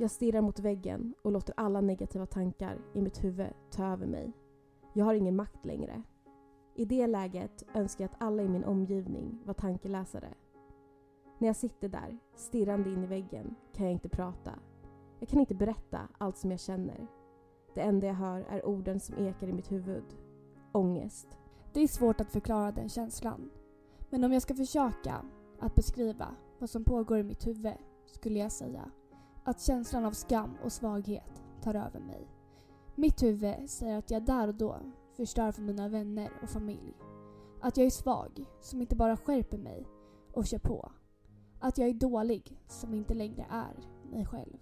Jag stirrar mot väggen och låter alla negativa tankar i mitt huvud ta över mig. Jag har ingen makt längre. I det läget önskar jag att alla i min omgivning var tankeläsare. När jag sitter där, stirrande in i väggen, kan jag inte prata. Jag kan inte berätta allt som jag känner. Det enda jag hör är orden som ekar i mitt huvud. Ångest. Det är svårt att förklara den känslan. Men om jag ska försöka att beskriva vad som pågår i mitt huvud skulle jag säga att känslan av skam och svaghet tar över mig. Mitt huvud säger att jag där och då förstör för mina vänner och familj. Att jag är svag, som inte bara skärper mig och kör på. Att jag är dålig, som inte längre är mig själv.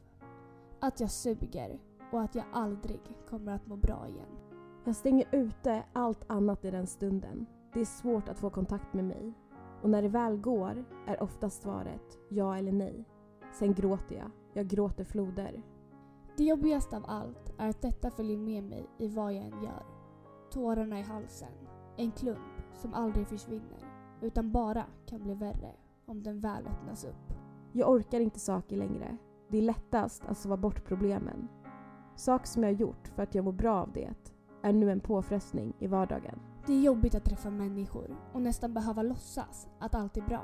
Att jag suger och att jag aldrig kommer att må bra igen. Jag stänger ute allt annat i den stunden. Det är svårt att få kontakt med mig. Och när det väl går är oftast svaret ja eller nej. Sen gråter jag. Jag gråter floder. Det jobbigaste av allt är att detta följer med mig i vad jag än gör. Tårarna i halsen. En klump som aldrig försvinner utan bara kan bli värre om den väl öppnas upp. Jag orkar inte saker längre. Det är lättast att sova bort problemen. Saker som jag gjort för att jag mår bra av det är nu en påfrestning i vardagen. Det är jobbigt att träffa människor och nästan behöva låtsas att allt är bra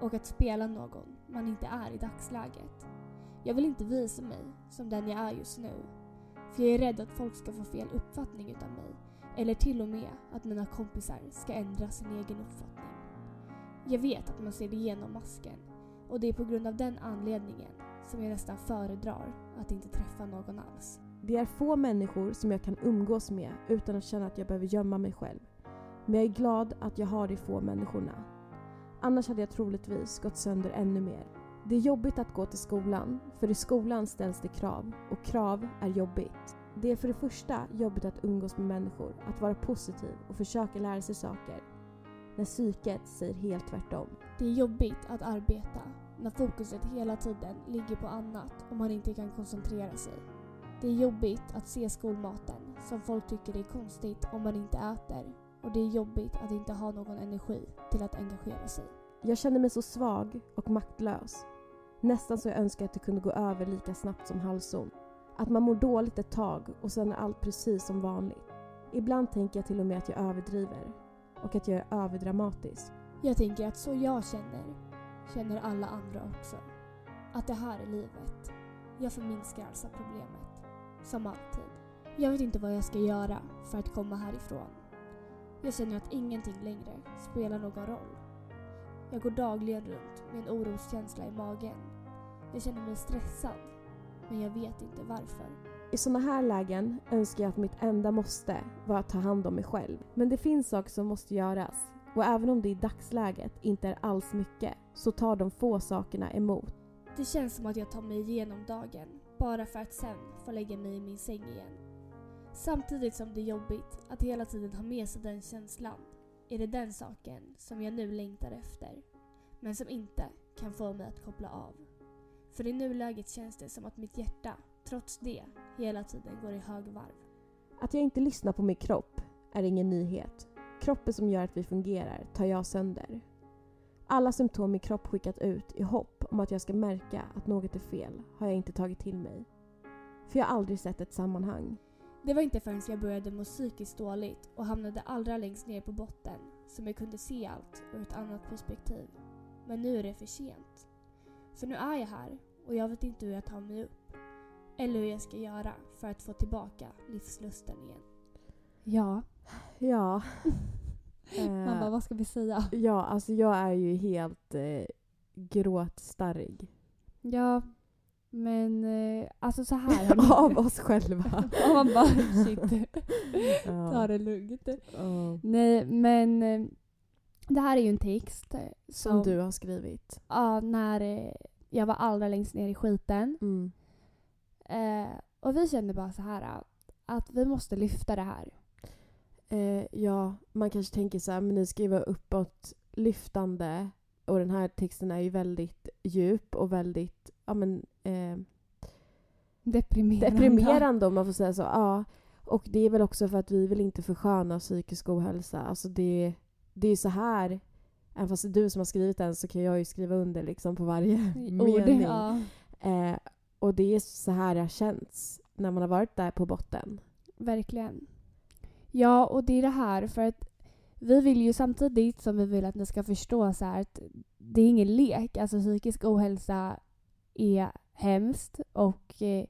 och att spela någon man inte är i dagsläget. Jag vill inte visa mig som den jag är just nu. För jag är rädd att folk ska få fel uppfattning utav mig. Eller till och med att mina kompisar ska ändra sin egen uppfattning. Jag vet att man ser igenom masken och det är på grund av den anledningen som jag nästan föredrar att inte träffa någon alls. Det är få människor som jag kan umgås med utan att känna att jag behöver gömma mig själv. Men jag är glad att jag har de få människorna. Annars hade jag troligtvis gått sönder ännu mer. Det är jobbigt att gå till skolan, för i skolan ställs det krav och krav är jobbigt. Det är för det första jobbigt att umgås med människor, att vara positiv och försöka lära sig saker. När psyket säger helt tvärtom. Det är jobbigt att arbeta när fokuset hela tiden ligger på annat och man inte kan koncentrera sig. Det är jobbigt att se skolmaten som folk tycker är konstigt om man inte äter och det är jobbigt att inte ha någon energi till att engagera sig. Jag känner mig så svag och maktlös. Nästan så jag önskar att det kunde gå över lika snabbt som halsont. Att man mår dåligt ett tag och sen är allt precis som vanligt. Ibland tänker jag till och med att jag överdriver och att jag är överdramatisk. Jag tänker att så jag känner, känner alla andra också. Att det här är livet. Jag förminskar alltså problemet. Som alltid. Jag vet inte vad jag ska göra för att komma härifrån. Jag känner att ingenting längre spelar någon roll. Jag går dagligen runt med en oroskänsla i magen. Jag känner mig stressad, men jag vet inte varför. I såna här lägen önskar jag att mitt enda måste var att ta hand om mig själv. Men det finns saker som måste göras och även om det i dagsläget inte är alls mycket så tar de få sakerna emot. Det känns som att jag tar mig igenom dagen bara för att sen få lägga mig i min säng igen. Samtidigt som det är jobbigt att hela tiden ha med sig den känslan är det den saken som jag nu längtar efter. Men som inte kan få mig att koppla av. För i nuläget känns det som att mitt hjärta, trots det, hela tiden går i högvarv. Att jag inte lyssnar på min kropp är ingen nyhet. Kroppen som gör att vi fungerar tar jag sönder. Alla symptom min kropp skickat ut i hopp om att jag ska märka att något är fel har jag inte tagit till mig. För jag har aldrig sett ett sammanhang. Det var inte förrän jag började må psykiskt dåligt och hamnade allra längst ner på botten som jag kunde se allt ur ett annat perspektiv. Men nu är det för sent. För nu är jag här och jag vet inte hur jag tar mig upp. Eller hur jag ska göra för att få tillbaka livslusten igen. Ja. Ja. Man bara, Eh, vad ska vi säga? ja, alltså jag är ju helt eh, gråtstarrig. Ja, men eh, alltså så här. Av oss själva. Och man bara, shit. Ta det lugnt. Ja. Nej, men eh, det här är ju en text eh, som, Som du har skrivit. Ja, när eh, jag var allra längst ner i skiten. Mm. Eh, och vi kände bara så här att, att vi måste lyfta det här. Eh, ja, man kanske tänker så här, men ni skriver uppåt lyftande och den här texten är ju väldigt djup och väldigt ja, men, eh, Deprimerande. deprimerande om man får säga så. Ja. Och det är väl också för att vi vill inte försköna psykisk ohälsa. Alltså det, det är så här, även fast det är du som har skrivit den så kan jag ju skriva under liksom på varje Ord, mening. ja. Eh, och det är så här det har känts när man har varit där på botten. Verkligen. Ja, och det är det här för att vi vill ju samtidigt som vi vill att ni ska förstå så här att det är ingen lek. Alltså psykisk ohälsa är hemskt och eh,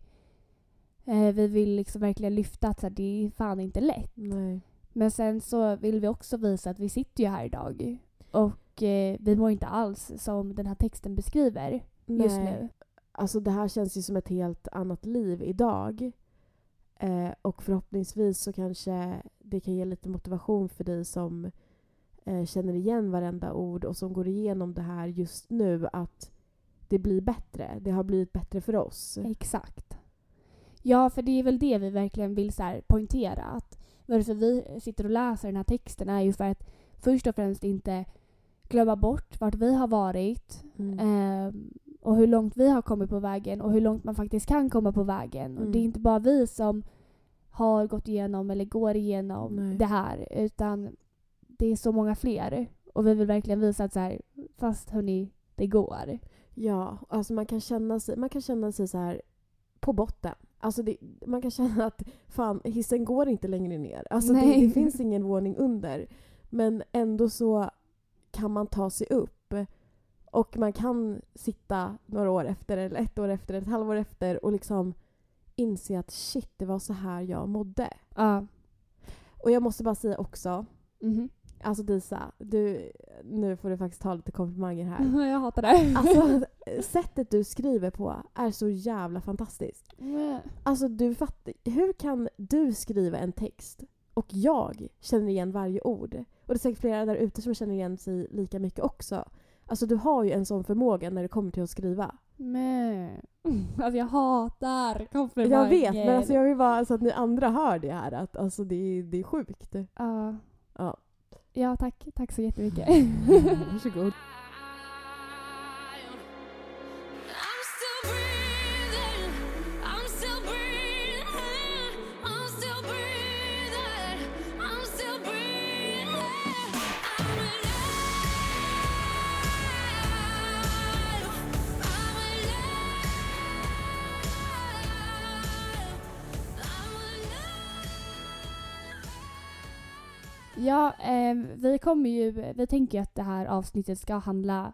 eh vi vill liksom verkligen lyfta att så här, det är fan inte lätt. Nej. Men sen så vill vi också visa att vi sitter ju här idag och eh, vi mår inte alls som den här texten beskriver just Nej. nu. Alltså det här känns ju som ett helt annat liv idag. Eh, och förhoppningsvis så kanske det kan ge lite motivation för dig som eh, känner igen varenda ord och som går igenom det här just nu att det blir bättre. Det har blivit bättre för oss. Exakt. Ja, för det är väl det vi verkligen vill så poängtera. Att varför vi sitter och läser den här texten är ju för att först och främst inte glömma bort vart vi har varit Mm. eh, och hur långt vi har kommit på vägen och hur långt man faktiskt kan komma på vägen. Och Mm. det är inte bara vi som har gått igenom eller går igenom Nej. det här utan det är så många fler. Och vi vill verkligen visa att så här, fast hörni, det går. Ja, alltså man kan känna sig, man kan känna sig så här på botten. Alltså det, man kan känna att fan, hissen går inte längre ner. Alltså det, det finns ingen våning under. Men ändå så kan man ta sig upp. Och man kan sitta några år efter, eller ett år efter, ett halvår efter och liksom inse att shit, det var så här jag mådde. Ja. Och jag måste bara säga också, Mhm. alltså Disa, du, nu får du faktiskt ta lite komplimanger här. Jag hatar det. Alltså, sättet du skriver på är så jävla fantastiskt. Alltså, du fattar. Hur kan du skriva en text och jag känner igen varje ord? Och det är säkert flera där ute som känner igen sig lika mycket också. Alltså, du har ju en sån förmåga när det kommer till att skriva. Men. Alltså jag hatar komplimanger. Jag vet, men alltså jag vill bara så att ni andra hör det här. Att alltså, det, är, det är sjukt. Ja. Ja. Ja, tack. Tack så jättemycket. Varsågod. Ja, ehm, vi kommer ju... Vi tänker ju att det här avsnittet ska handla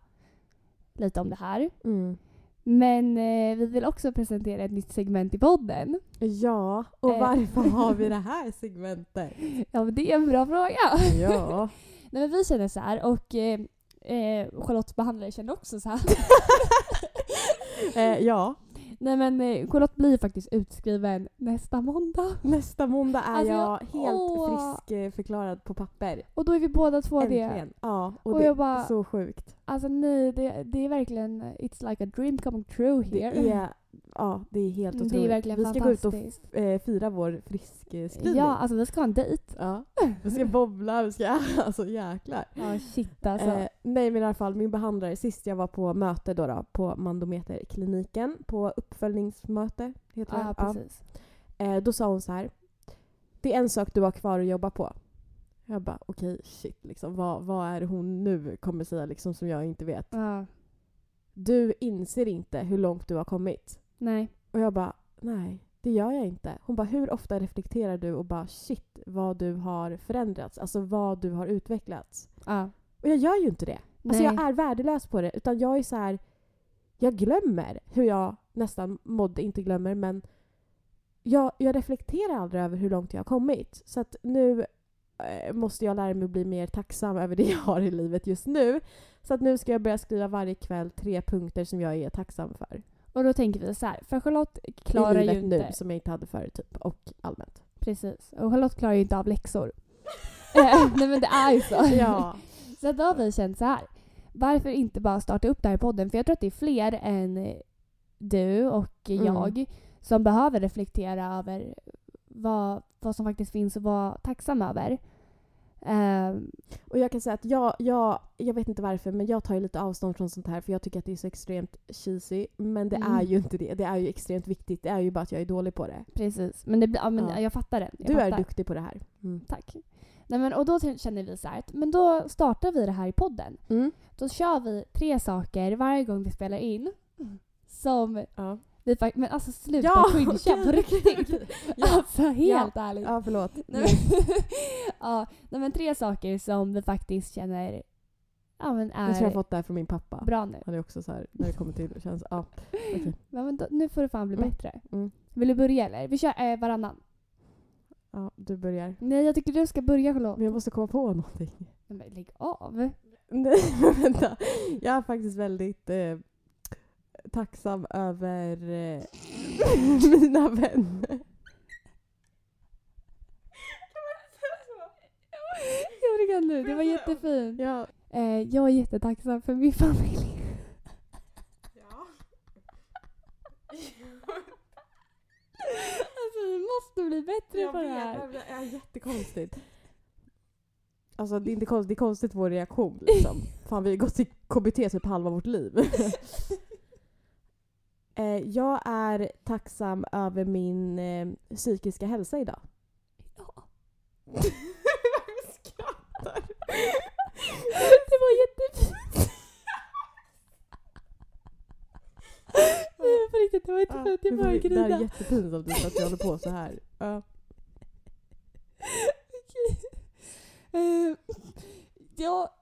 lite om det här. Mm. Men eh, vi vill också presentera ett nytt segment i podden. Ja, och Eh. varför har vi det här segmentet? Ja, men det är en bra fråga. Ja. Nej, men vi känner så här och eh, eh, Charlottes behandlare känner också så här. Eh, ja. Nej men eh, Charlotte blir faktiskt utskriven nästa måndag. Nästa måndag är Alltså, jag jag- helt åh. frisk eh, förklarad på papper. Och då är vi båda två det. Äntligen. Ja, och, Och det jag bara- är så sjukt. Alltså nej, det, det är verkligen it's like a dream coming true Det here. är, ja, det är helt Mm, otroligt. det är verkligen vi ska gå ut och eh, fira vår friskskrivning. Ja, alltså vi ska ha en dejt. Ja. Vi ska bobbla, vi ska... Alltså jäklar. Ja shit alltså. Eh, nej men i alla fall, min behandlare, sist jag var på möte då, då på Mandometerkliniken, på uppföljningsmöte, heter ja det? precis. Eh, då sa hon så här. Det är en sak du har kvar att jobba på. Jag bara okej, shit liksom. Vad, vad är det hon nu kommer säga liksom som jag inte vet? Ja. Du inser inte hur långt du har kommit. Nej. Och jag bara nej, det gör jag inte. Hon bara hur ofta reflekterar du och bara shit vad du har förändrats. Alltså vad du har utvecklats. Ja. Och jag gör ju inte det. Alltså Nej. jag är värdelös på det. Utan jag är så här. Jag glömmer hur jag nästan mådde, inte glömmer men jag, jag reflekterar aldrig över hur långt jag har kommit. Så att nu eh, måste jag lära mig att bli mer tacksam över det jag har i livet just nu. Så att nu ska jag börja skriva varje kväll tre punkter som jag är tacksam för. Och då tänker vi så här, för Charlotte klarar ju inte... nu som jag inte hade förut typ. Och allmänt. Precis. Och Charlotte klarar ju inte av läxor. Eh, Nej men det är ju så. Ja. Så då har vi känt så här. Varför inte bara starta upp den här podden? För jag tror att det är fler än eh, du och Mm. jag som behöver reflektera över vad, vad som faktiskt finns och vara tacksam över. Ehm, Och jag kan säga att jag, jag, jag vet inte varför, men jag tar ju lite avstånd från sånt här för jag tycker att det är så extremt cheesy. Men det Mm. är ju inte det. Det är ju extremt viktigt. Det är ju bara att jag är dålig på det. precis. Men, det, ja, men Ja. jag fattar den. Jag Du är fattar. duktig på det här. Mm. Tack. Nej, men, och då känner vi så här, att, men då startar vi det här i podden. Mm. Då kör vi tre saker varje gång vi spelar in som Ja. Vi fak- men alltså sluta Ja, cringea på okej, riktigt. okej, okej. Ja, Alltså helt ärligt. ja förlåt. Nej, ja, men tre saker som vi faktiskt känner ja, men är Jag tror jag har fått det här från min pappa. bra nu. Han är också så här, när det kommer till känns, ja. okej. Ja, men då, nu får det fan bli Mm. bättre. Mm. Vill du börja eller? Vi kör eh, varannan. ja, du börjar. Nej, jag tycker du ska börja Charlotte. Men jag måste komma på någonting. Men lägg av. Nej, men vänta. Jag är faktiskt väldigt eh, tacksam över eh, mina vänner. Kan du. Det var jättefint. Ja. Eh, jag är jättetacksam för min familj. Alltså vi måste bli bättre på det här. det är jättekonstigt. Alltså det är inte konstigt, det är konstigt vår reaktion liksom. Fan vi har gått i KBT typ halva vårt liv. eh, jag är tacksam över min eh, psykiska hälsa idag. Ja. Varför skrattar? Det var jättefint. Nej, på riktigt, det var jättefint. Jag Nu får börjar vi- det här är grina. jättepinsamt att vi håller på så här. Ja. Okej. Eh, ja.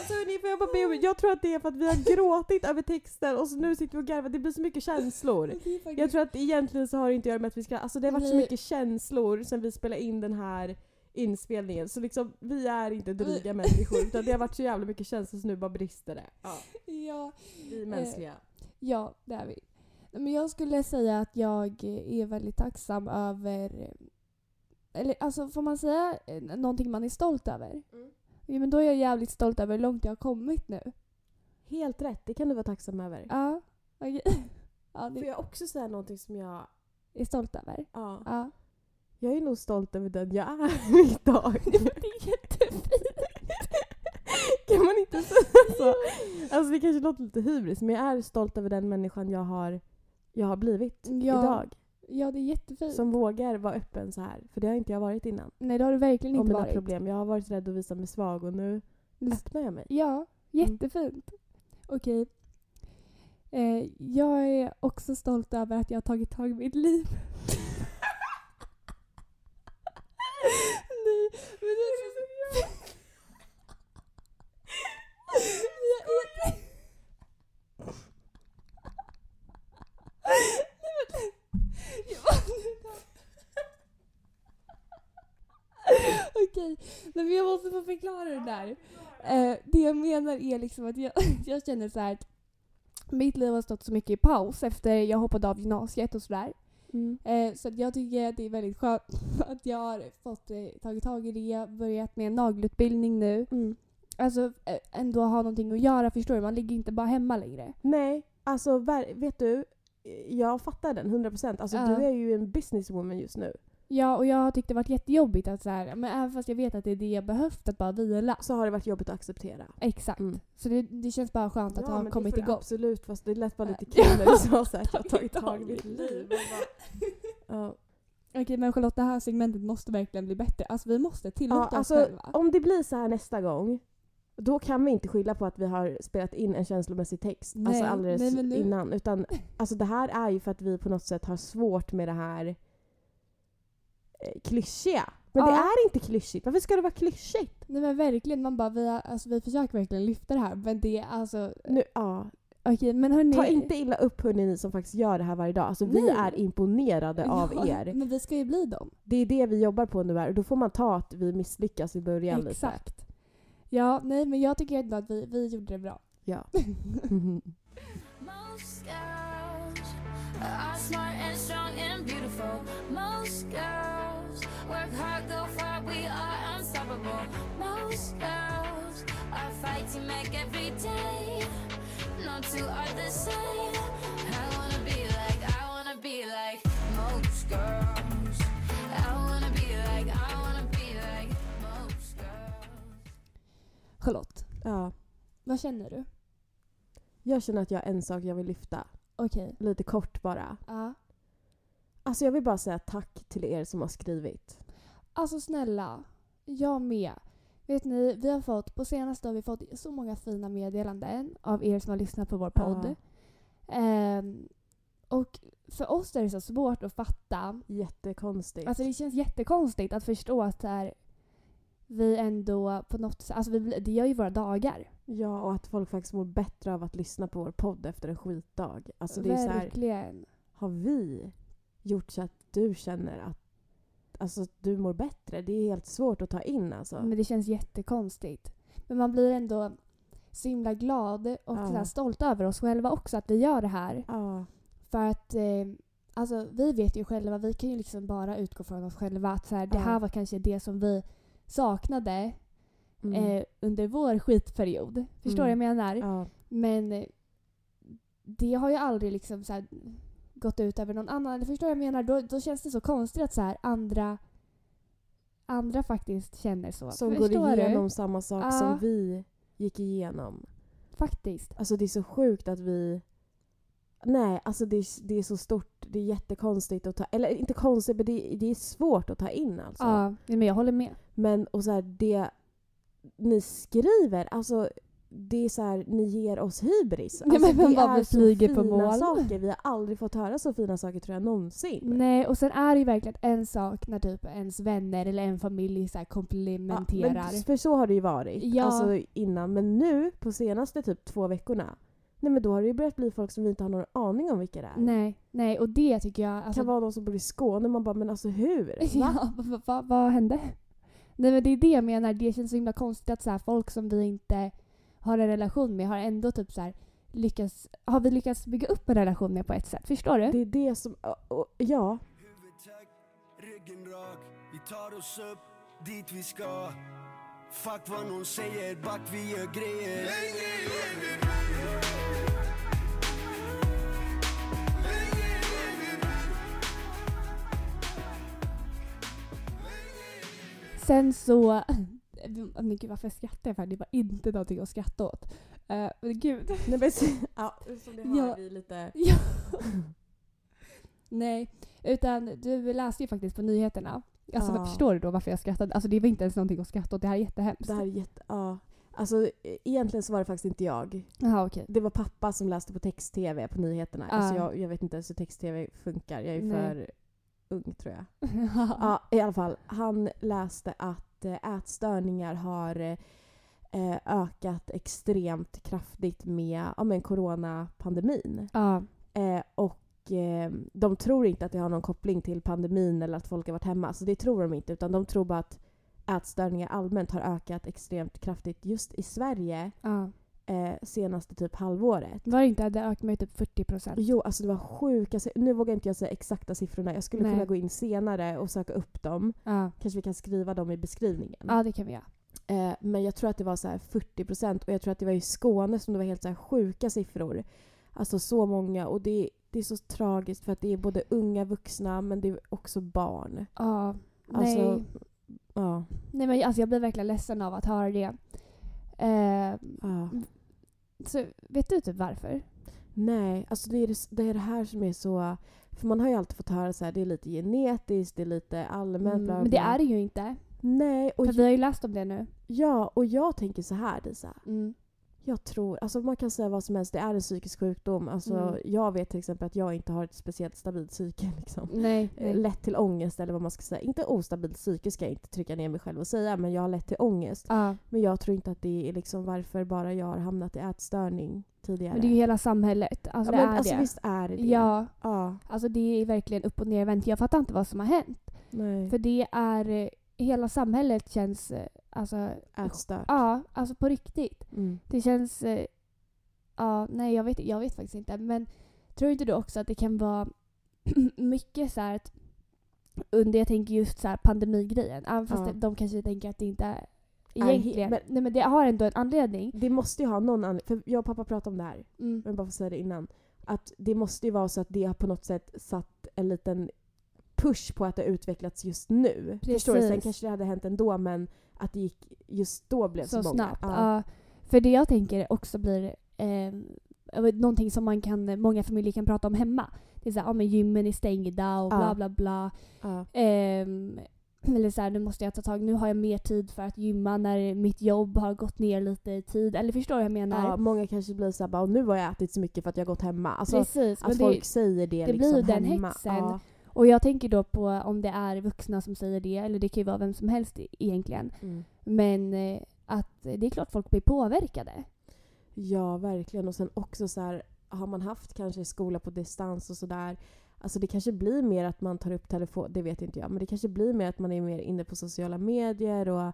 Alltså hörni, får jag bara be om Jag tror att det är för att vi har gråtit över texten och så nu sitter vi och garvar. Det blir så mycket känslor. Jag tror att egentligen så har det inte att göra med att vi ska... Alltså det har varit så mycket känslor sen vi spelade in den här inspelningen. Så liksom, vi är inte dryga människor utan det har varit så jävla mycket känslor så nu bara brister det. Ja, ja, vi är mänskliga. ja, det är vi. Men jag skulle säga att jag är väldigt tacksam över... Eller alltså får man säga eh, någonting man är stolt över? Mm. Ja, men då är jag jävligt stolt över hur långt jag har kommit nu. Helt rätt, det kan du vara tacksam över. Ja, okej. Ja, Får det jag också säga någonting som jag... är stolt över. Ja, Ja. jag är nog stolt över den jag är idag. Det är jättefint. kan man inte säga så? Alltså det kanske låter lite hybris men jag är stolt över den människan jag har, jag har blivit Ja. idag. Ja, det är jättefint. Som vågar vara öppen så här. För det har inte jag varit innan. Nej, det har du verkligen Om inte mina varit. problem. Jag har varit rädd att visa mig svag och nu Nu- öppnar jag mig. Ja, jättefint. Okej. Eh, jag är också stolt över att jag har tagit tag i mitt liv. Nej, men det är så... Jag är... Nej, men- Okej, Nej, men jag måste få förklara det där. Eh, det jag menar är liksom att jag, jag känner så att mitt liv har stått så mycket i paus efter jag hoppade av gymnasiet och sådär. Mm. Eh, så jag tycker att det är väldigt skönt att jag har fått eh, tagit tag i det, börjat med en nagelutbildning nu. Mm. Alltså eh, ändå ha någonting att göra, förstår du? Man ligger inte bara hemma längre. Nej, alltså vet du? Jag fattar den 100%. Alltså Ja. du är ju en businesswoman just nu. Ja, och jag har tyckt det varit jättejobbigt att så här, men även fast jag vet att det är det jag behövt, att bara vila. Så har det varit jobbigt att acceptera. Exakt. Mm. Så det, det känns bara skönt att Ja, ha kommit igång. Absolut, fast det lät bara lite Ja. kul när du sa så här, att jag har Tagit tag i mitt liv. liv. Ja. Okej men Charlotte, det här segmentet måste verkligen bli bättre. Alltså vi måste Ja, tillåta oss alltså, själva. om det blir så här nästa gång, då kan vi inte skylla på att vi har spelat in en känslomässig text Nej, alltså alldeles nej, innan. Utan alltså det här är ju för att vi på något sätt har svårt med det här klyschiga. Men det Ja. är inte klyschigt. Varför ska det vara klyschigt? Nej men verkligen, man bara, vi, har, alltså, vi försöker verkligen lyfta det här. Men det är alltså, Nu, ja. okej men hörni. Ta inte illa upp hörni ni som faktiskt gör det här varje dag. Alltså vi är imponerade av Ja, er. Men vi ska ju bli dem. Det är det vi jobbar på nu här och då får man ta att vi misslyckas i början lite. Exakt. Ja, nej men jag tycker ändå att vi, vi gjorde det bra. Ja. work hard, go far, we are unstoppable. Most girls are fighting back every day. No two are the same. I wanna be like, I wanna be like most girls. I wanna be like, I wanna be like most girls. Charlotte, ja. vad känner du? Jag känner att jag har en sak jag vill lyfta. Okej. Lite kort bara. Ja. Alltså jag vill bara säga tack till er som har skrivit. Alltså snälla, jag med. Vet ni, vi har fått, på senaste har vi fått så många fina meddelanden av er som har lyssnat på vår podd. Ja. Ehm, Och för oss är det så svårt att fatta. Jättekonstigt. Alltså det känns jättekonstigt att förstå att här, vi ändå på något sätt, alltså vi, det gör ju våra dagar. ja, och att folk faktiskt mår bättre av att lyssna på vår podd efter en skitdag. Alltså det är så här, Verkligen. har vi gjort så att du känner att alltså, du mår bättre? Det är helt svårt att ta in alltså. Men det känns jättekonstigt. Men man blir ändå så himla glad och Ja. här stolt över oss själva också att vi gör det här. Ja, För att eh, alltså, vi vet ju själva, vi kan ju liksom bara utgå från oss själva att så här, det Ja. här var kanske det som vi saknade mm. eh, under vår skitperiod. Förstår du Mm. vad jag menar? ja. Men eh, det har ju aldrig liksom så här, gått ut över någon annan. Förstår du vad jag menar? Då, då känns det så konstigt att så här, andra, andra faktiskt känner så. Som Förstår går du? igenom samma sak Ja. som vi gick igenom. Faktiskt. Alltså det är så sjukt att vi... Nej, alltså det är, det är så stort. Det är jättekonstigt att ta... Eller inte konstigt, men det, det är svårt att ta in alltså. Ja, men jag håller med. Men och så här, det ni skriver, alltså det är så här, ni ger oss hybris. Ja, Alltså, men det är så flyger på fina moln. saker. Vi har aldrig fått höra så fina saker tror jag någonsin. Nej, och sen är det ju verkligen en sak när typ ens vänner eller en familj så här Ja, komplimenterar. men för så har det ju varit Ja. alltså, innan. Men nu, på senaste typ två veckorna, nej men då har det ju börjat bli folk som vi inte har någon aning om vilka det är. nej, nej, och det tycker jag... Alltså, kan vara någon som bor i Skåne, man bara men alltså hur? Va? ja, vad, vad, vad hände? Nej men det är det jag menar, det känns så himla konstigt att så här, folk som vi inte har en relation med har ändå typ så här, lyckats, har vi lyckats bygga upp en relation med på ett sätt. Förstår du? Det är det som, ja. Vi tar oss upp dit vi ska Fuck vad någon säger, back vi gör grejer Länge lever Sen så... Men gud varför skrattar jag för? Det var inte någonting att skratta åt. Eh, men gud. Nej, men, ja, som ni hör, Ja. vi lite... Ja. Nej, utan du läste ju faktiskt på nyheterna. Alltså Ja. förstår du då varför jag skrattade? Alltså det var inte ens någonting att skratta åt, det här är jättehemskt. Det här är jätte... Ja. Alltså e- egentligen så var det faktiskt inte jag. Jaha okej. Det var pappa som läste på text-tv på nyheterna. Ja. Alltså jag, jag vet inte ens hur text-tv funkar. Jag är Nej. för ung tror jag. Ja, i alla fall. Han läste att eh, ätstörningar har eh, ökat extremt kraftigt med ja, men coronapandemin. ja. Eh, och eh, de tror inte att det har någon koppling till pandemin eller att folk har varit hemma. Så det tror de inte. Utan de tror bara att ätstörningar allmänt har ökat extremt kraftigt just i Sverige ja. Eh, senaste typ halvåret. Var det inte att det ökat med typ 40 procent? Jo, alltså det var sjuka Nu vågar inte jag säga exakta siffrorna. Jag skulle Nej. kunna gå in senare och söka upp dem. Ja. Kanske vi kan skriva dem i beskrivningen. ja, det kan vi göra. Eh, men jag tror att det var så här 40 procent och jag tror att det var i Skåne som det var helt så här sjuka siffror. Alltså så många och det, det är så tragiskt för att det är både unga vuxna men det är också barn. Ja. Alltså, Nej. Ja. Nej men alltså jag blir verkligen ledsen av att höra det. Eh, ja. så vet du typ varför? Nej, alltså det är det, det är det här som är så... För man har ju alltid fått höra så här, det är lite genetiskt, det är lite allmänt. Mm, men det är det ju inte. Nej, och För vi har ju läst om det nu. ja, och jag tänker så här Disa. Mm. Jag tror, alltså man kan säga vad som helst, det är en psykisk sjukdom. Alltså, Mm. Jag vet till exempel att jag inte har ett speciellt stabilt psyke. Liksom. Nej. Eh, nej. Lätt till ångest eller vad man ska säga. Inte ostabilt psyke ska jag inte trycka ner mig själv och säga, men jag har lätt till ångest. Ja. Men jag tror inte att det är liksom varför bara jag har hamnat i ätstörning tidigare. Men det är ju hela samhället. Alltså ja, men är alltså, det. Visst är det. Ja. ja. Alltså det är verkligen upp och ner. Jag fattar inte vad som har hänt. Nej. För det är... eh, Hela samhället känns... Alltså... Ätstört. Ja, alltså på riktigt. Mm. Det känns... eh, Ja, nej jag vet, jag vet faktiskt inte. Men tror inte du också att det kan vara mycket så här att under, jag tänker just så här pandemigrejen, även fast Ja. de, kanske tänker att det inte är egentligen. men- nej men det har ändå en anledning. Det måste ju ha någon anledning. För jag och pappa pratade om det här. Mm. Men bara för att säga det innan. Att det måste ju vara så att det har på något sätt satt en liten push på att det har utvecklats just nu. Förstår du? Sen Precis. kanske det hade hänt ändå men att det gick just då blev så, Så många. snabbt. Ja. Ja. För det jag tänker också blir eh, någonting som man kan, många familjer kan prata om hemma. Det är såhär, ja men gymmen är stängda och bla bla bla. Ehm, eller så här, nu måste jag ta tag, nu har jag mer tid för att gymma när mitt jobb har gått ner lite i tid. Eller förstår du vad jag menar? Ja, många kanske blir såhär bara, nu har jag ätit så mycket för att jag har gått hemma. Alltså Precis. att det- folk säger det, det blir liksom ju den hemma. hetsen. Ja. Och jag tänker då på om det är vuxna som säger det, eller det kan ju vara vem som helst e- egentligen. Mm. Men eh, att det är klart folk blir påverkade. ja, verkligen. Och sen också så här, har man haft kanske skola på distans och sådär. Alltså det kanske blir mer att man tar upp telefon, det vet inte jag, men det kanske blir mer att man är mer inne på sociala medier och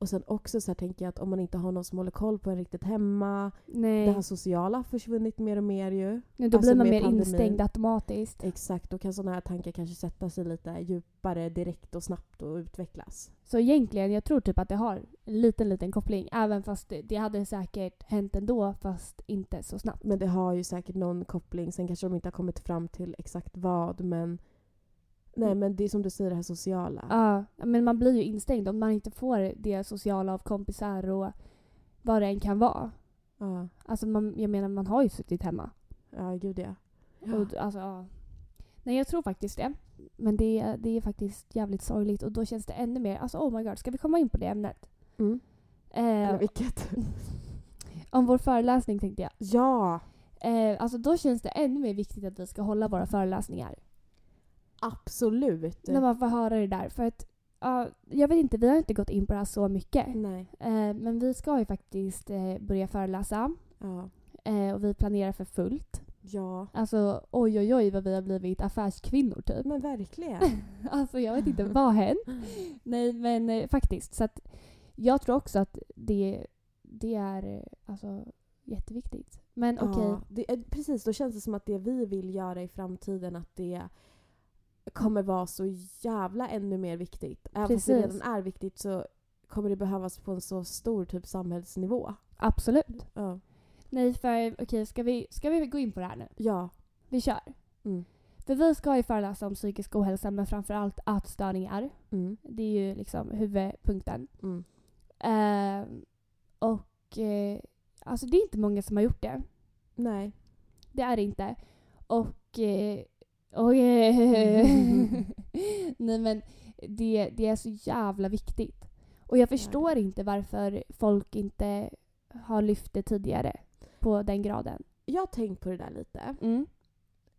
och sen också så här tänker jag att om man inte har någon som håller koll på en riktigt hemma. Nej. Det här sociala har försvunnit mer och mer ju. Men då alltså blir man mer pandemin. instängd automatiskt. Exakt, då kan sådana här tankar kanske sätta sig lite djupare direkt och snabbt och utvecklas. Så egentligen, jag tror typ att det har en liten, liten koppling. Även fast det, det hade säkert hänt ändå, fast inte så snabbt. Men det har ju säkert någon koppling. Sen kanske de inte har kommit fram till exakt vad men Nej men det är som du säger det här sociala. Ja, men man blir ju instängd om man inte får det sociala av kompisar och vad det än kan vara. Ja, Alltså man, jag menar, man har ju suttit hemma. ja gud ja. Och, alltså, ja. Nej, jag tror faktiskt det. Men det, det är faktiskt jävligt sorgligt och då känns det ännu mer, alltså oh my god, ska vi komma in på det ämnet? Mm. Eh, Eller vilket? om vår föreläsning tänkte jag. ja! Eh, alltså då känns det ännu mer viktigt att vi ska hålla våra föreläsningar. Absolut. När man får höra det där. För att, ja, jag vet inte, vi har inte gått in på det här så mycket. Nej. Eh, men vi ska ju faktiskt eh, börja föreläsa. Ja. Eh, och vi planerar för fullt. Ja. Alltså oj oj oj vad vi har blivit affärskvinnor typ. Men verkligen. Alltså jag vet inte vad hänt. Nej men eh, faktiskt. Så att jag tror också att det, det är eh, alltså, jätteviktigt. Men okej. Ja, det, är- precis, då känns det som att det vi vill göra i framtiden att det kommer vara så jävla ännu mer viktigt. Även fast det Precis. redan är viktigt så kommer det behövas på en så stor typ samhällsnivå. Absolut. Ja. Nej för okej ska, vi, ska vi gå in på det här nu? Ja. Vi kör. Mm. För vi ska ju föreläsa om psykisk ohälsa men framförallt ätstörningar. Mm. Det är ju liksom huvudpunkten. Mm. Eh, och eh, alltså det är inte många som har gjort det. Nej. Det är det inte. Och... Eh, och eh, nej men det, det är så jävla viktigt. Och jag förstår inte varför folk inte har lyft det tidigare på den graden. Jag har tänkt på det där lite. Mm.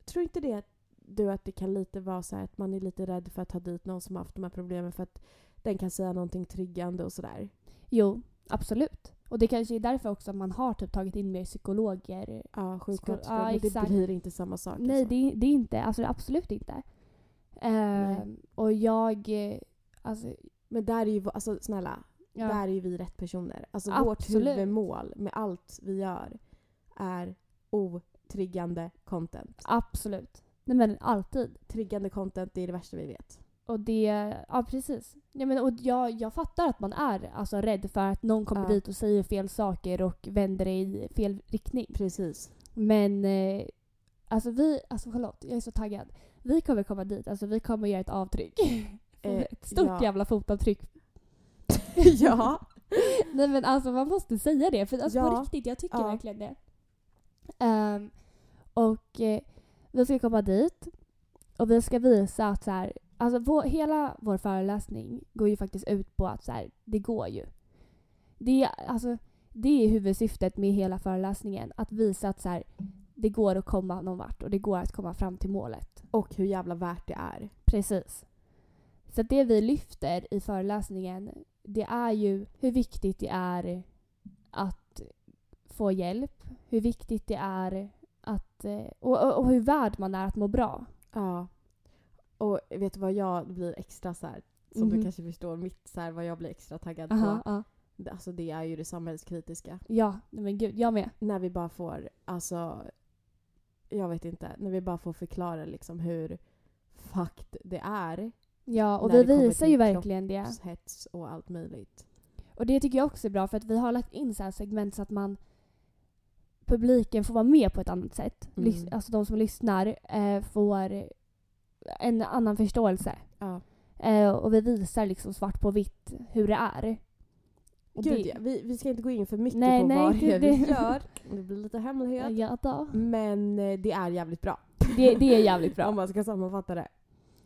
Tror inte det du att det kan lite vara så här att man är lite rädd för att ta dit någon som har haft de här problemen för att den kan säga någonting triggande och sådär? Jo, absolut. Och det kanske är därför också man har typ tagit in mer psykologer. Ja, sjuksköterskor. Ja, men det blir inte samma sak. Nej, alltså. det, det är inte. Alltså absolut inte. Eh, och jag... eh, Alltså, Men där är ju, alltså snälla, ja. där är ju vi rätt personer. Alltså vårt huvudmål med allt vi gör är otriggande content. Absolut. Nej men alltid. Triggande content, det är det värsta vi vet. Och det, ja precis. Ja, men, och jag, jag fattar att man är alltså, rädd för att någon kommer Ja. dit och säger fel saker och vänder det i fel riktning. Precis. Men eh, alltså vi, alltså Charlotte, jag är så taggad. Vi kommer komma dit, alltså vi kommer göra ett avtryck. Eh, ett stort ja. jävla fotavtryck. ja. Nej men alltså man måste säga det, för alltså, på Ja. riktigt, jag tycker Ja. verkligen det. Ehm, och eh, vi ska komma dit och vi ska visa att så här, alltså vår, hela vår föreläsning går ju faktiskt ut på att så här, det går ju. Det, är- alltså, det är huvudsyftet med hela föreläsningen, att visa att så här, det går att komma någon vart och det går att komma fram till målet. Och hur jävla värt det är. Precis. Så det vi lyfter i föreläsningen det är ju hur viktigt det är att få hjälp. Hur viktigt det är att... eh, Och, och, och hur värd man är att må bra. Ja. Och vet du vad jag blir extra så här, som Mhm. du kanske förstår, mitt så här, vad jag blir extra taggad Aha, på. ja. Alltså det är ju det samhällskritiska. ja, men gud, jag med. När vi bara får, alltså, jag vet inte, när vi bara får förklara liksom hur fucked det är. Ja, och vi visar ju verkligen det. Hets och allt möjligt. Och det tycker jag också är bra för att vi har lagt in så här segment så att man publiken får vara med på ett annat sätt. Mm. Alltså de som lyssnar eh, får en annan förståelse. Ja. Eh, och vi visar liksom svart på vitt hur det är. Och Gud det, ja, vi, vi ska inte gå in för mycket Nej, på nej, vad det- vi gör. Det blir lite hemlighet. Ja, då. Men eh, det är jävligt bra. Det, det är jävligt Om bra. man ska sammanfatta det.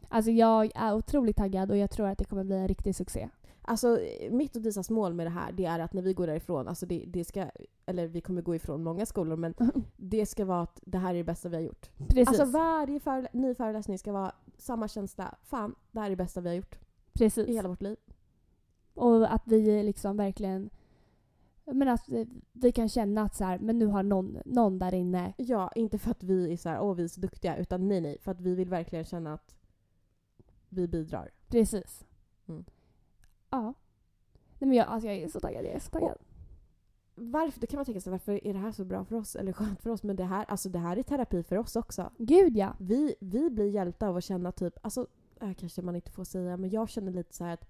Alltså jag är otroligt taggad och jag tror att det kommer bli en riktig succé. Alltså mitt och Disas mål med det här det är att när vi går därifrån, alltså det, det ska, eller vi kommer gå ifrån många skolor men det ska vara att det här är det bästa vi har gjort. Precis. Alltså varje förelä- ny föreläsning ska vara samma känsla. Fan, det här är det bästa vi har gjort Precis. i hela vårt liv. Och att vi liksom verkligen men att vi kan känna att så här, men nu har någon, någon där inne Ja, inte för att vi är så här, åh vi är så duktiga, utan nej nej. För att vi vill verkligen känna att vi bidrar. Precis. Mm. Ja. Nej men jag, alltså jag är så taggad. Jag är så taggad. Varför, då kan man tänka sig varför är det här så bra för oss eller skönt för oss? Men det här, alltså det här är terapi för oss också. Gud ja. Vi, vi blir hjälpta av att känna typ, alltså det här kanske man inte får säga, men jag känner lite så här att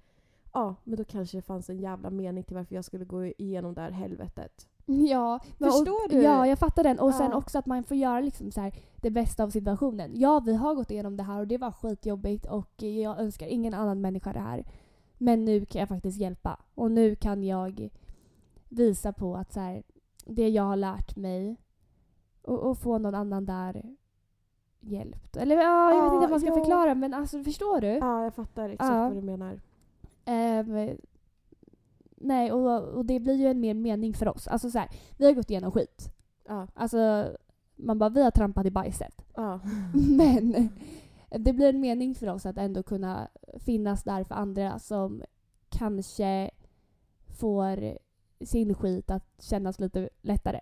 ja, men då kanske det fanns en jävla mening till varför jag skulle gå igenom det här helvetet. Ja, Förstår och, du? Ja, jag fattar den. Och sen Ja. också att man får göra liksom så här, det bästa av situationen. Ja, vi har gått igenom det här och det var skitjobbigt och jag önskar ingen annan människa det här. Men nu kan jag faktiskt hjälpa. Och nu kan jag visa på att så här, det jag har lärt mig och, och få någon annan där hjälpt. Eller ja, jag vet Ja, inte vad man ska ja. förklara men alltså förstår du? Ja, jag fattar exakt Ja. vad du menar. Ehm, nej, och, och det blir ju en mer mening för oss. Alltså så här, vi har gått igenom skit. Ja. Alltså, man bara vi har trampat i bajset. ja. Men det blir en mening för oss att ändå kunna finnas där för andra som kanske får sin skit att kännas lite lättare.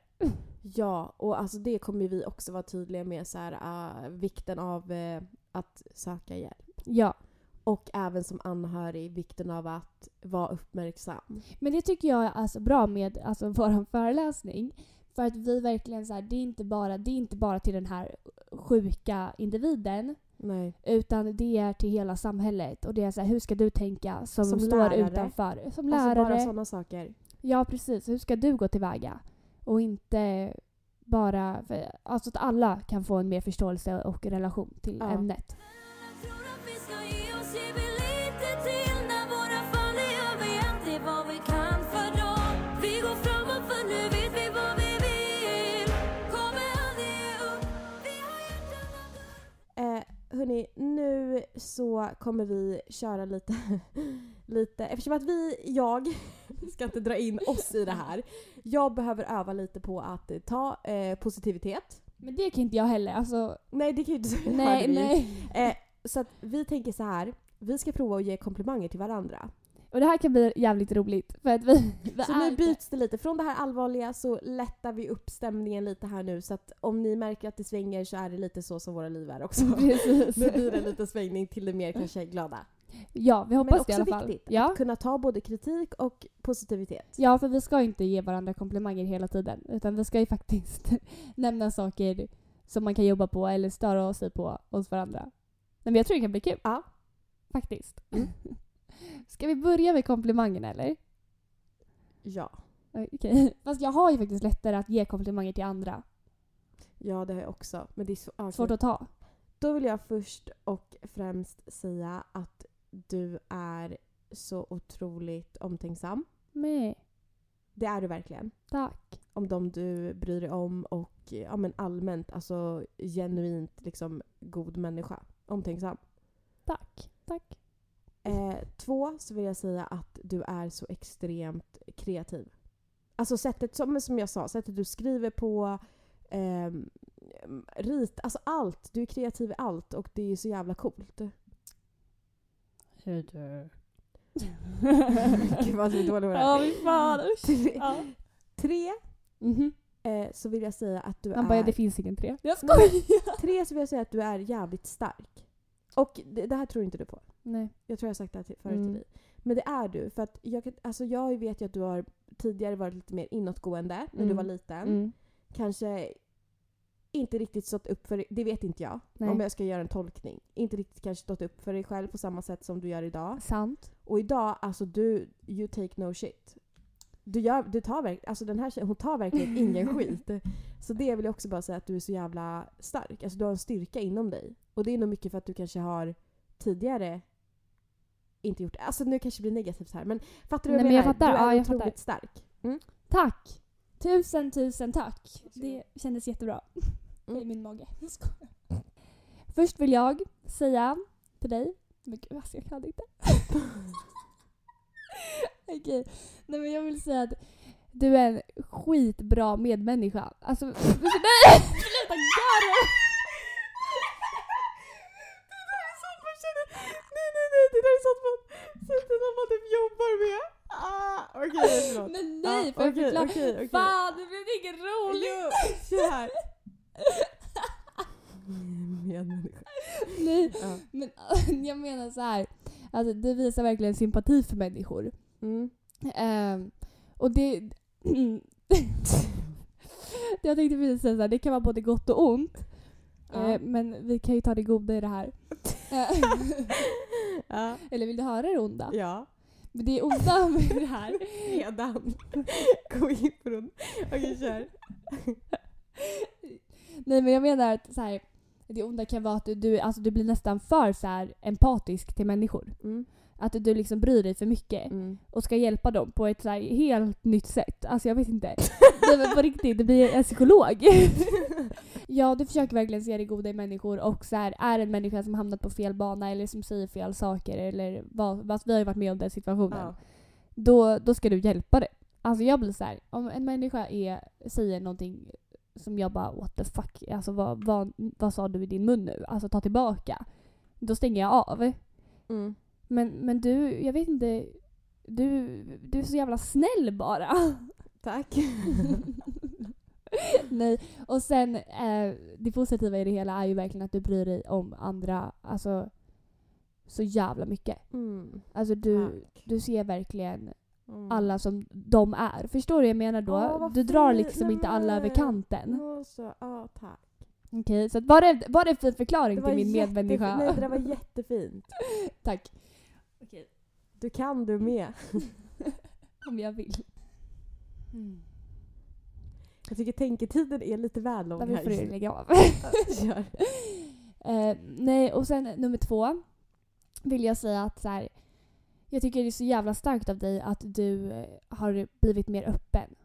Ja, och alltså det kommer vi också vara tydliga med så här, ah, vikten av eh, att söka hjälp. Ja. Och även som anhörig vikten av att vara uppmärksam. Men det tycker jag är alltså bra med alltså, vår föreläsning. För att vi verkligen så här, det är inte bara, det är inte bara till den här sjuka individen. Nej. Utan det är till hela samhället. Och det är så här, hur ska du tänka som, Som står lärare. utanför? Som Alltså lärare. bara sådana saker. Ja, precis. Hur ska du gå tillväga? Och inte bara... För, alltså att alla kan få en mer förståelse och relation till Ja. ämnet. Hörni, nu så kommer vi köra lite, lite eftersom att vi, jag, ska inte dra in oss i det här. Jag behöver öva lite på att ta eh, positivitet. Men det kan inte jag heller. Alltså, Nej, det kan ju inte nej, nej. Eh, så att vi tänker så här. Vi ska prova att ge komplimanger till varandra. Och det här kan bli jävligt roligt. För att vi, vi Så nu byts det lite. Från det här allvarliga så lättar vi upp stämningen lite här nu. Så att om ni märker att det svänger så är det lite så som våra liv är också. Precis. Nu blir det lite svängning till det mer kanske glada. Ja, vi Men hoppas också det i alla fall. viktigt Ja. att kunna ta både kritik och positivitet. ja, för vi ska inte ge varandra komplimanger hela tiden. Utan vi ska ju faktiskt nämna saker som man kan jobba på eller störa sig på hos varandra. Men jag tror det kan bli kul. Ja. Faktiskt. Mm. Ska vi börja med komplimangerna eller? Ja. Okej. Fast jag har ju faktiskt lättare att ge komplimanger till andra. Ja, det har jag också. Men det är så, ja, Svårt att ta. Då vill jag först och främst säga att du är så otroligt omtänksam. Nej. Det är du verkligen. Tack. Om de du bryr dig om och ja, men allmänt, alltså genuint liksom god människa. Omtänksam. Tack. Tack. Eh, två så vill jag säga att du är så extremt kreativ. Alltså sättet som, som jag sa, sättet du skriver på, ehm, rit, alltså allt. Du är kreativ i allt och det är så jävla coolt. Gud vad dålig på det Ja, här. fy fan. Usch. Ja. tre Mhm. eh, så vill jag säga att du Han är... bara, det finns ingen tre. Jag skojar. Tre så vill jag säga att du är jävligt stark. Och det, det här tror inte du på. Nej. Jag tror jag har sagt det här till, förut Mm. till dig. Men det är du. För att jag, kan- alltså jag vet ju att du har tidigare varit lite mer inåtgående när du Mm. var liten. Mm. Kanske inte riktigt stått upp för det vet inte jag. Nej. Om jag ska göra en tolkning. Inte riktigt kanske stått upp för dig själv på samma sätt som du gör idag. Sant. Och idag, alltså du, you take no shit. Du, gör, du tar verkligen, alltså den här tjejen, hon tar verkligen ingen skit. Så det vill jag också bara säga att du är så jävla stark. Alltså du har en styrka inom dig. Och det är nog mycket för att du kanske har tidigare inte gjort Alltså nu kanske det blir negativt här men fattar du vad Nej, jag men jag menar? fattar. Du är Ja, jag otroligt fattar. stark. Mm. Tack. Tusen, tusen tack. Det kändes jättebra. Mm. I min mage. Jag. Först vill jag säga till dig. Men gud alltså jag kan inte. Okej, nej men jag vill säga att du är en skitbra medmänniska. Alltså, nej! Sluta garva! Nej, nej, nej, det där är sånt man, sånt som man typ jobbar med. Ah, okej, förlåt. Men nej, Ah, för okej, förklara. okej, okej. Fan, det blev inget roligt! Jo, så här. Nej, Ja. men jag menar så här. Alltså, det visar verkligen sympati för människor. Mm. Ehm, och det... det jag tänkte precis säga så här, det kan vara både gott och ont. Ja. Eh, men vi kan ju ta det goda i det här. Ja. Eller vill du höra det onda? ja. Men det onda med det här Redan. Gå in på den. Okej, kör. Nej men jag menar att så här, det onda kan vara att du, du, alltså, du blir nästan för så här, empatisk till människor. Mm. Att du liksom bryr dig för mycket Mm. och ska hjälpa dem på ett så här, helt nytt sätt. Alltså jag vet inte. Nej men på riktigt, du blir en psykolog. ja, du försöker verkligen se det goda i människor och så här, är en människa som hamnat på fel bana eller som säger fel saker eller vad, vad vi har ju varit med om den situationen. Ja. Då, då ska du hjälpa det. Alltså jag blir så här, om en människa är, säger någonting som jag bara what the fuck, alltså vad, vad, vad sa du i din mun nu? Alltså ta tillbaka. Då stänger jag av. Mm. Men, men du, jag vet inte, du, du är så jävla snäll bara. Tack. Nej, och sen eh, det positiva i det hela är ju verkligen att du bryr dig om andra, alltså så jävla mycket. Mm. Alltså du, Tack. du ser verkligen Mm. alla som de är. Förstår du vad jag menar då? Åh, du drar liksom Nej, inte alla över kanten. Åh, så, ja, tack. Okej, så var, det, var det en fin förklaring till min medmänniska? Nej, det där var jättefint. Tack. Du kan du med. Om jag vill. Mm. Jag tycker tänketiden är lite väl lång Därför här. får du lägga av. Eh, nej, och sen nummer två vill jag säga att så här, jag tycker det är så jävla starkt av dig att du eh, har blivit mer öppen.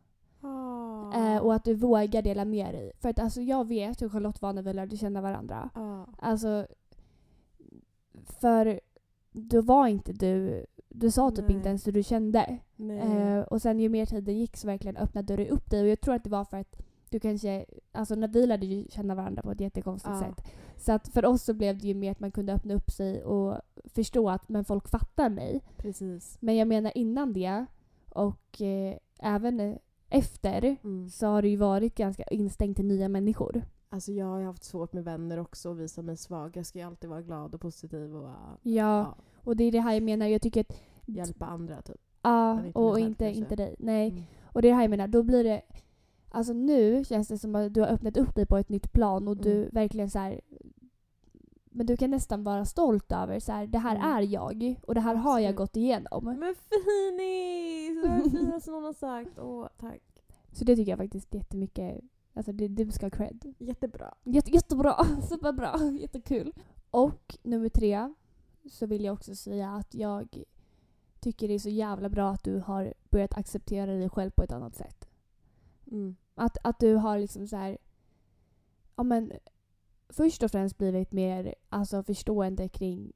Eh, och att du vågar dela med dig. För att alltså, jag vet hur Charlotte var när vi lärde känna varandra. Ah. Alltså, för då var inte du, du sa typ Nej. inte ens hur du kände. Eh, och sen ju mer tiden gick så verkligen öppnade du upp dig och jag tror att det var för att du kanske, alltså när vi lärde ju känna varandra på ett jättekonstigt Ja. sätt. Så att för oss så blev det ju mer att man kunde öppna upp sig och förstå att men folk fattar mig. Precis. Men jag menar innan det och eh, även efter Mm. så har det ju varit ganska instängt till nya människor. Alltså jag har ju haft svårt med vänner också och visa mig svag. Jag ska ju alltid vara glad och positiv och Ja, ja, och det är det här jag menar. Jag tycker att hjälpa andra typ. Ja, inte och inte, kanske. inte dig. Nej. Mm. Och det är det här jag menar. Då blir det... Alltså nu känns det som att du har öppnat upp dig på ett nytt plan och du Mm. verkligen så här. Men du kan nästan vara stolt över så här, det här Mm. är jag och det här har jag gått igenom. Men finis! Det var det finaste någon har sagt. Åh, tack. Så det tycker jag faktiskt jättemycket, alltså det, du ska ha cred. Jättebra. Jätte, jättebra, superbra, jättekul. Och nummer tre så vill jag också säga att jag tycker det är så jävla bra att du har börjat acceptera dig själv på ett annat sätt. Mm. Att, att du har liksom så här, ja men först och främst blivit mer alltså, förstående kring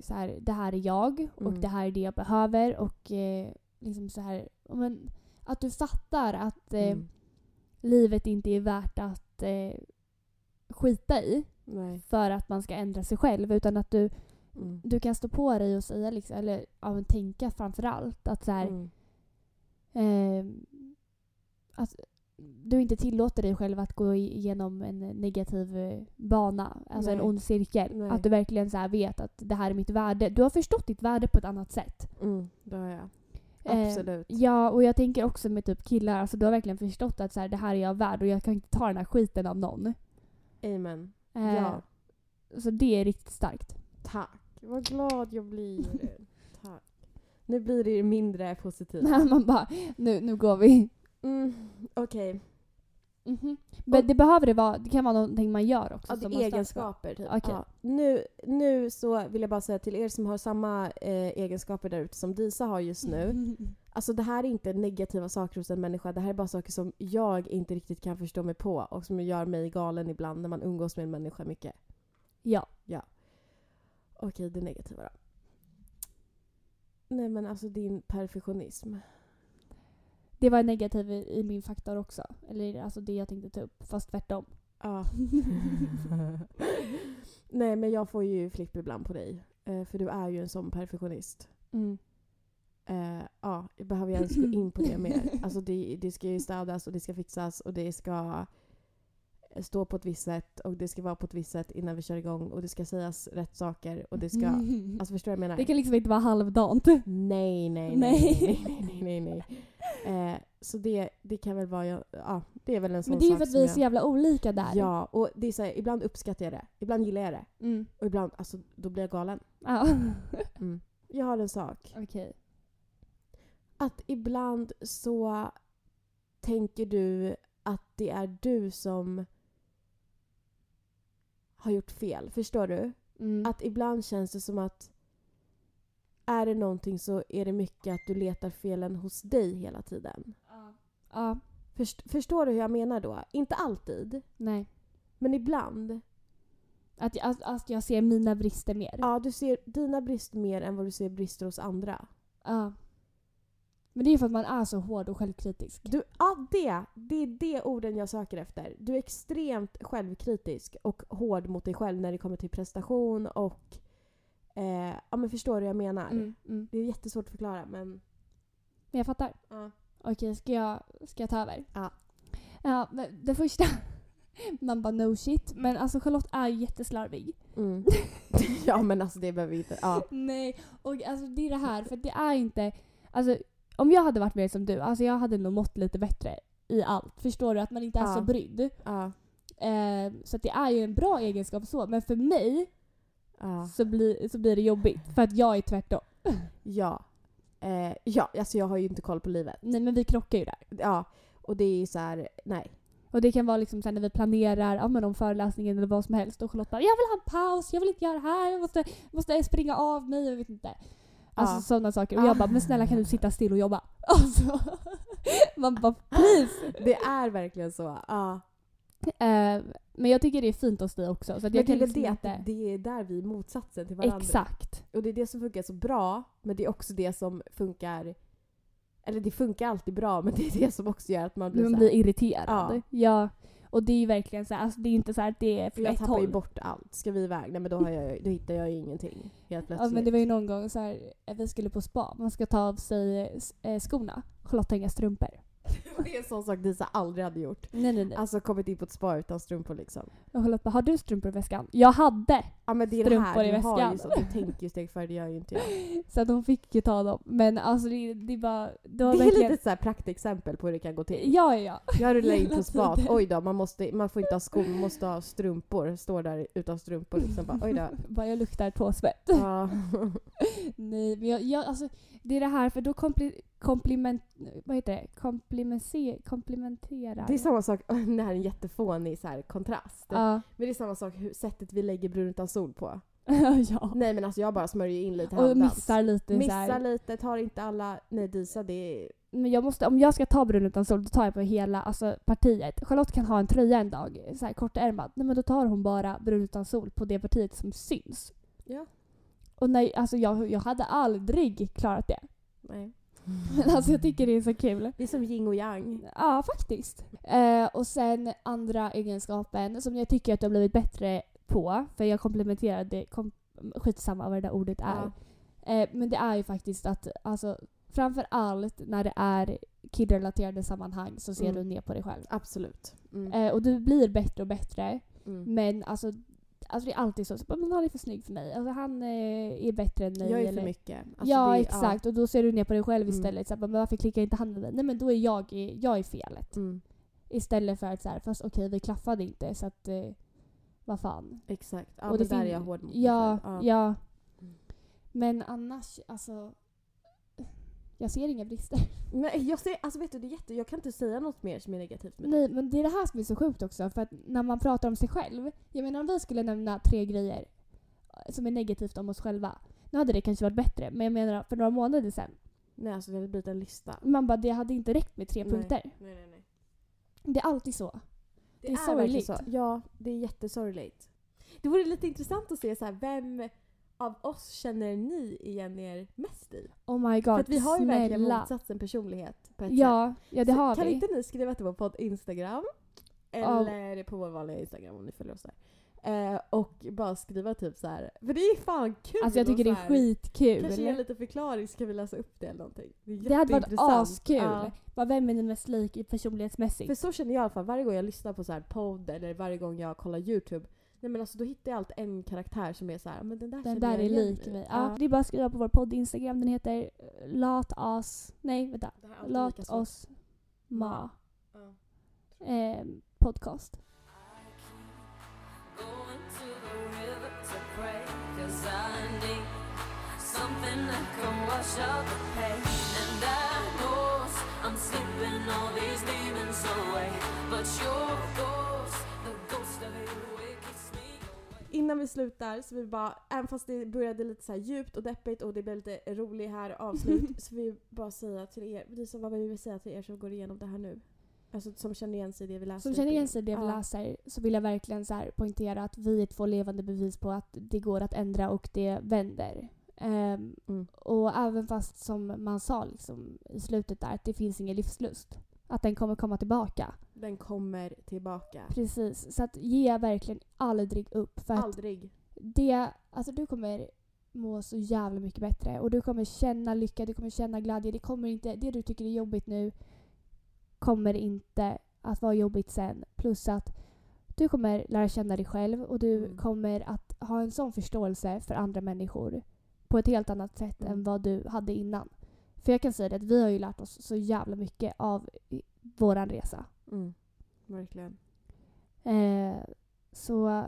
så här, det här är jag och Mm. det här är det jag behöver och eh, liksom så här, ja, men, att du fattar att eh, Mm. livet inte är värt att eh, skita i Nej. för att man ska ändra sig själv utan att du, Mm. du kan stå på dig och säga liksom, eller ja, tänka framför allt att så här, Mm. eh, att du inte tillåter dig själv att gå igenom en negativ eh, bana, alltså en Nej. ond cirkel. Nej. Att du verkligen så vet att det här är mitt värde. Du har förstått ditt värde på ett annat sätt. Mm. Det har jag. Eh, Absolut. Ja, och jag tänker också med typ killar, alltså du har verkligen förstått att så här, det här är jag värd och jag kan inte ta den här skiten av någon. Amen. Eh, Ja. Så det är riktigt starkt. Tack. Vad glad jag blir. Tack. Nu blir det mindre positivt. När man bara, nu, nu går vi. Mm. Okej. Mhm. Men det behöver det vara, det kan vara någonting man gör också. Ja, det är egenskaper. Typ. Okej. Ja. Nu, nu så vill jag bara säga till er som har samma eh, egenskaper där ute som Disa har just nu. Alltså det här är inte negativa saker hos en människa. Det här är bara saker som jag inte riktigt kan förstå mig på och som gör mig galen ibland när man umgås med en människa mycket. Ja. Okej, det negativa då. Nej men alltså din perfektionism. Det var negativt i, min faktor också. Eller alltså det jag tänkte ta upp, fast tvärtom. Ja. Nej men jag får ju flipp ibland på dig. Eh, för du är ju en sån perfektionist. Mm. Eh, ja, behöver jag ens gå in på det mer? Alltså det, det ska ju städas och det ska fixas och det ska stå på ett visst sätt och det ska vara på ett visst sätt innan vi kör igång och det ska sägas rätt saker och det ska... Alltså förstår du vad jag menar? Det kan liksom inte vara halvdant. Nej, nej, nej, Nej. nej, nej, nej, nej. Eh, så det, det kan väl vara, ja, det är väl en sån Men det är ju sak för att vi är jag- så jävla olika där. Ja, och det är så här, ibland uppskattar jag det, ibland gillar jag det Mm. och ibland, alltså då blir jag galen. Ja. Mm. Jag har en sak. Okej. Att ibland så tänker du att det är du som har gjort fel. Förstår du? Mm. Att ibland känns det som att är det någonting så är det mycket att du letar felen hos dig hela tiden. Ja. Först, förstår du hur jag menar då? Inte alltid, Nej. men ibland. Att jag, att, att jag ser mina brister mer. Ja, du ser dina brister mer än vad du ser brister hos andra. Ja. Men det är för att man är så hård och självkritisk. Du, ja, det, det är det orden jag söker efter. Du är extremt självkritisk och hård mot dig själv när det kommer till prestation och... Eh, ja, men förstår du hur jag menar? Mm, mm. Det är jättesvårt att förklara, men... Men jag fattar. Ja. Okej, ska jag, ska jag ta över? Ja. Ja, det första... Man bara no shit. Men alltså Charlotte är ju jätteslarvig. Mm. ja, men alltså det behöver vi inte... Ja. Nej, och alltså det är det här, för det är inte... Alltså om jag hade varit mer som du, alltså jag hade nog mått lite bättre i allt. Förstår du? Att man inte är Ja. så brydd. Ja. Eh, så det är ju en bra egenskap så, men för mig Ja. så, blir, så blir det jobbigt. För att jag är tvärtom. Ja. Eh, ja, alltså jag har ju inte koll på livet. Nej men vi krockar ju där. Ja, och det är ju så här, nej. Och det kan vara liksom sen när vi planerar ja, men om föreläsningen eller vad som helst och Charlotte bara “Jag vill ha en paus, jag vill inte göra det här, jag måste, måste springa av mig” jag vet inte. Alltså Ja. sådana saker. Och jag bara “Men snälla kan du sitta still och jobba?” Alltså, man bara “Please!” Det är verkligen så. Ja. eh, Men jag tycker det är fint hos dig också. Så att Men jag det kan liksom det inte... det är där vi är motsatsen till varandra. Exakt. Och det är det som funkar så bra, men det är också det som funkar... Eller det funkar alltid bra, men det är det som också gör att man blir Man blir irriterad. Ja. Ja. Och det är ju verkligen så här, alltså det är inte så att det är För från jag ett tappar ju bort allt. Ska vi iväg? Nej men då, har jag, då hittar jag ju ingenting. Helt plötsligt. Ja, men det var ju någon gång så här, eh, vi skulle på spa, man ska ta av sig eh, skorna. Charlotte har inga strumpor. det är en sån sak Disa aldrig hade gjort. Nej nej nej. Alltså kommit in på ett spa utan strumpor liksom. Och Charlotte bara, har du strumpor i väskan? Jag hade! Ja men det är det Strumpor här, i du har ju väskan. så, du tänker ju steg före, det gör ju inte jag. Så att hon fick ju ta dem. Men alltså det, det är bara... Det var Det är verkligen... lite så praktexempel på hur det kan gå till. Ja, ja, ja. Jag rullar in på spat, oj då, man, måste, man får inte ha skor, man måste ha strumpor. Står där utan strumpor liksom. Bara, oj då. Bara jag luktar tåsvett. Ja. Nej, men jag, jag, alltså, det är det här för då kompli, kompliment... Vad heter det? Komplimense, komplementerar. Det är samma sak, det här är en jättefånig så här, kontrast. Ja. Men det är samma sak hur, sättet vi lägger brun utan sol på. ja. Nej men alltså jag bara smörjer in lite Och handdans. missar lite Missar här. lite, tar inte alla. Nej Disa det är... Men jag måste, om jag ska ta brun utan sol, då tar jag på hela alltså, partiet. Charlotte kan ha en tröja en dag, så här kortärmad. Nej men då tar hon bara brun utan sol på det partiet som syns. Ja. Och nej, alltså jag, jag hade aldrig klarat det. Nej. Men alltså jag tycker det är så kul. Det är som yin och yang. Ja, faktiskt. Eh, och sen andra egenskapen som jag tycker att du har blivit bättre på, för jag komplementerade, kom, skitsamma vad det där ordet är. Eh, men det är ju faktiskt att, alltså, framför allt när det är killrelaterade sammanhang så ser Mm. du ner på dig själv. Absolut. Mm. Eh, och du blir bättre och bättre, Mm. men alltså, alltså det är alltid så, så bara, men han är för snygg för mig, alltså, han eh, är bättre än mig. Jag är eller, för mycket. Alltså, ja, är- exakt. Och då ser du ner på dig själv Mm. istället. Så här, bara, men varför klickar inte han med mig? Nej men då är jag, i- jag är felet. Mm. Istället för att så här, fast okej vi klaffade inte så att eh, vad fan. Exakt. Ja, Och det där är jag hård mot Ja, själv. ja. Mm. Men annars, alltså. Jag ser inga brister. Nej, jag, ser, alltså vet du, det är jätte, jag kan inte säga något mer som är negativt med det. Nej, men det är det här som är så sjukt också. För att när man pratar om sig själv. Jag menar om vi skulle nämna tre grejer eh, som är negativt om oss själva. Nu hade det kanske varit bättre, men jag menar för några månader sedan. Nej, alltså det hade blivit en lista. Man bara, det hade inte räckt med tre Nej. punkter. Nej, nej, nej. Det är alltid så. Det, är är, verkligen sorgligt. så. Ja, det är jättesorgligt. Det vore lite intressant att se så här, vem av oss känner ni igen er mest i? Oh my god, För vi har ju verkligen snälla. motsatsen personlighet på ett sätt. Ja, ja det Så har kan vi. inte ni skriva till vår podd Instagram? Eller på vår vanliga Instagram om ni följer oss där. Eh, och bara skriva typ så här. För det är fan kul! Alltså jag tycker det så är skitkul. Kanske ge en liten förklaring, ska vi läsa upp det eller någonting? Det, är Det hade varit askul. Ja. Bara vem är ni mest lik personlighetsmässigt? För så känner jag i alla fall varje gång jag lyssnar på så här podd eller varje gång jag kollar YouTube. Nej men alltså då hittar jag alltid en karaktär som är så här, men den där Den där är lik i." mig. Ja. Det är bara att skriva på vår podd Instagram. Den heter eh, Latas... Nej, vänta. Lat oss ma Ja. eh, podcast. Innan vi slutar så vi bara, även fast det började lite så djupt och deppigt och det blev lite roligt här avslut så vill vi bara säga till er, Lisa vad vill vi säga till er som går igenom det här nu? Alltså som känner igen sig i det vi läser. Som känner igen sig i det vi Ja. läser så vill jag verkligen så poängtera att vi är två levande bevis på att det går att ändra och det vänder. Ehm, Mm. Och även fast som man sa liksom, i slutet där att det finns ingen livslust. Att den kommer komma tillbaka. Den kommer tillbaka. Precis. Så att ge verkligen aldrig upp. För Aldrig. det, alltså du kommer må så jävla mycket bättre. Och du kommer känna lycka, du kommer känna glädje. Det, kommer inte, det du tycker är jobbigt nu kommer inte att vara jobbigt sen. Plus att du kommer lära känna dig själv och du Mm. kommer att ha en sån förståelse för andra människor på ett helt annat sätt Mm. än vad du hade innan. För jag kan säga det att vi har ju lärt oss så jävla mycket av våran resa. Mm. Verkligen. Eh, så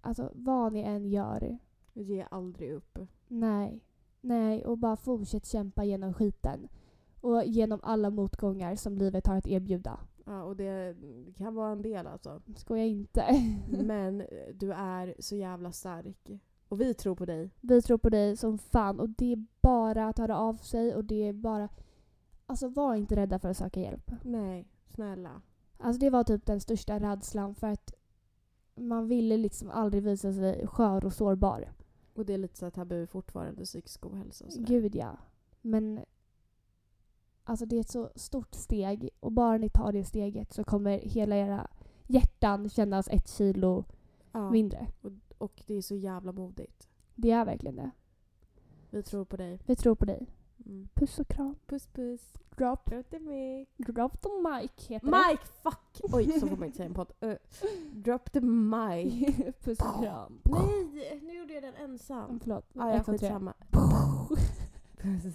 alltså vad ni än gör, Ge aldrig upp. nej. Nej, och bara fortsätt kämpa genom skiten. Och genom alla motgångar som livet har att erbjuda. Ja, och det kan vara en del alltså. Skoja inte. Men du är så jävla stark. Och vi tror på dig. Vi tror på dig som fan och det är bara att höra av sig och det är bara... Alltså var inte rädda för att söka hjälp. Nej, snälla. Alltså det var typ den största rädslan för att man ville liksom aldrig visa sig skör och sårbar. Och det är lite så här tabu fortfarande, psykisk ohälsa och sådär. Gud ja. Men alltså det är ett så stort steg och bara ni tar det steget så kommer hela era hjärtan kännas ett kilo ja. mindre. Och det är så jävla modigt. Det är verkligen det. Vi tror på dig. Vi tror på dig. Mm. Puss och kram. Puss puss. Drop, Drop the mic. drop the mic heter Mike, fuck! Oj, så får man inte säga en podd. Uh, drop the mic. det. Puss och kram. Nej, nu gjorde jag den ensam. Förlåt. Ah, ja, skitsamma. Puss.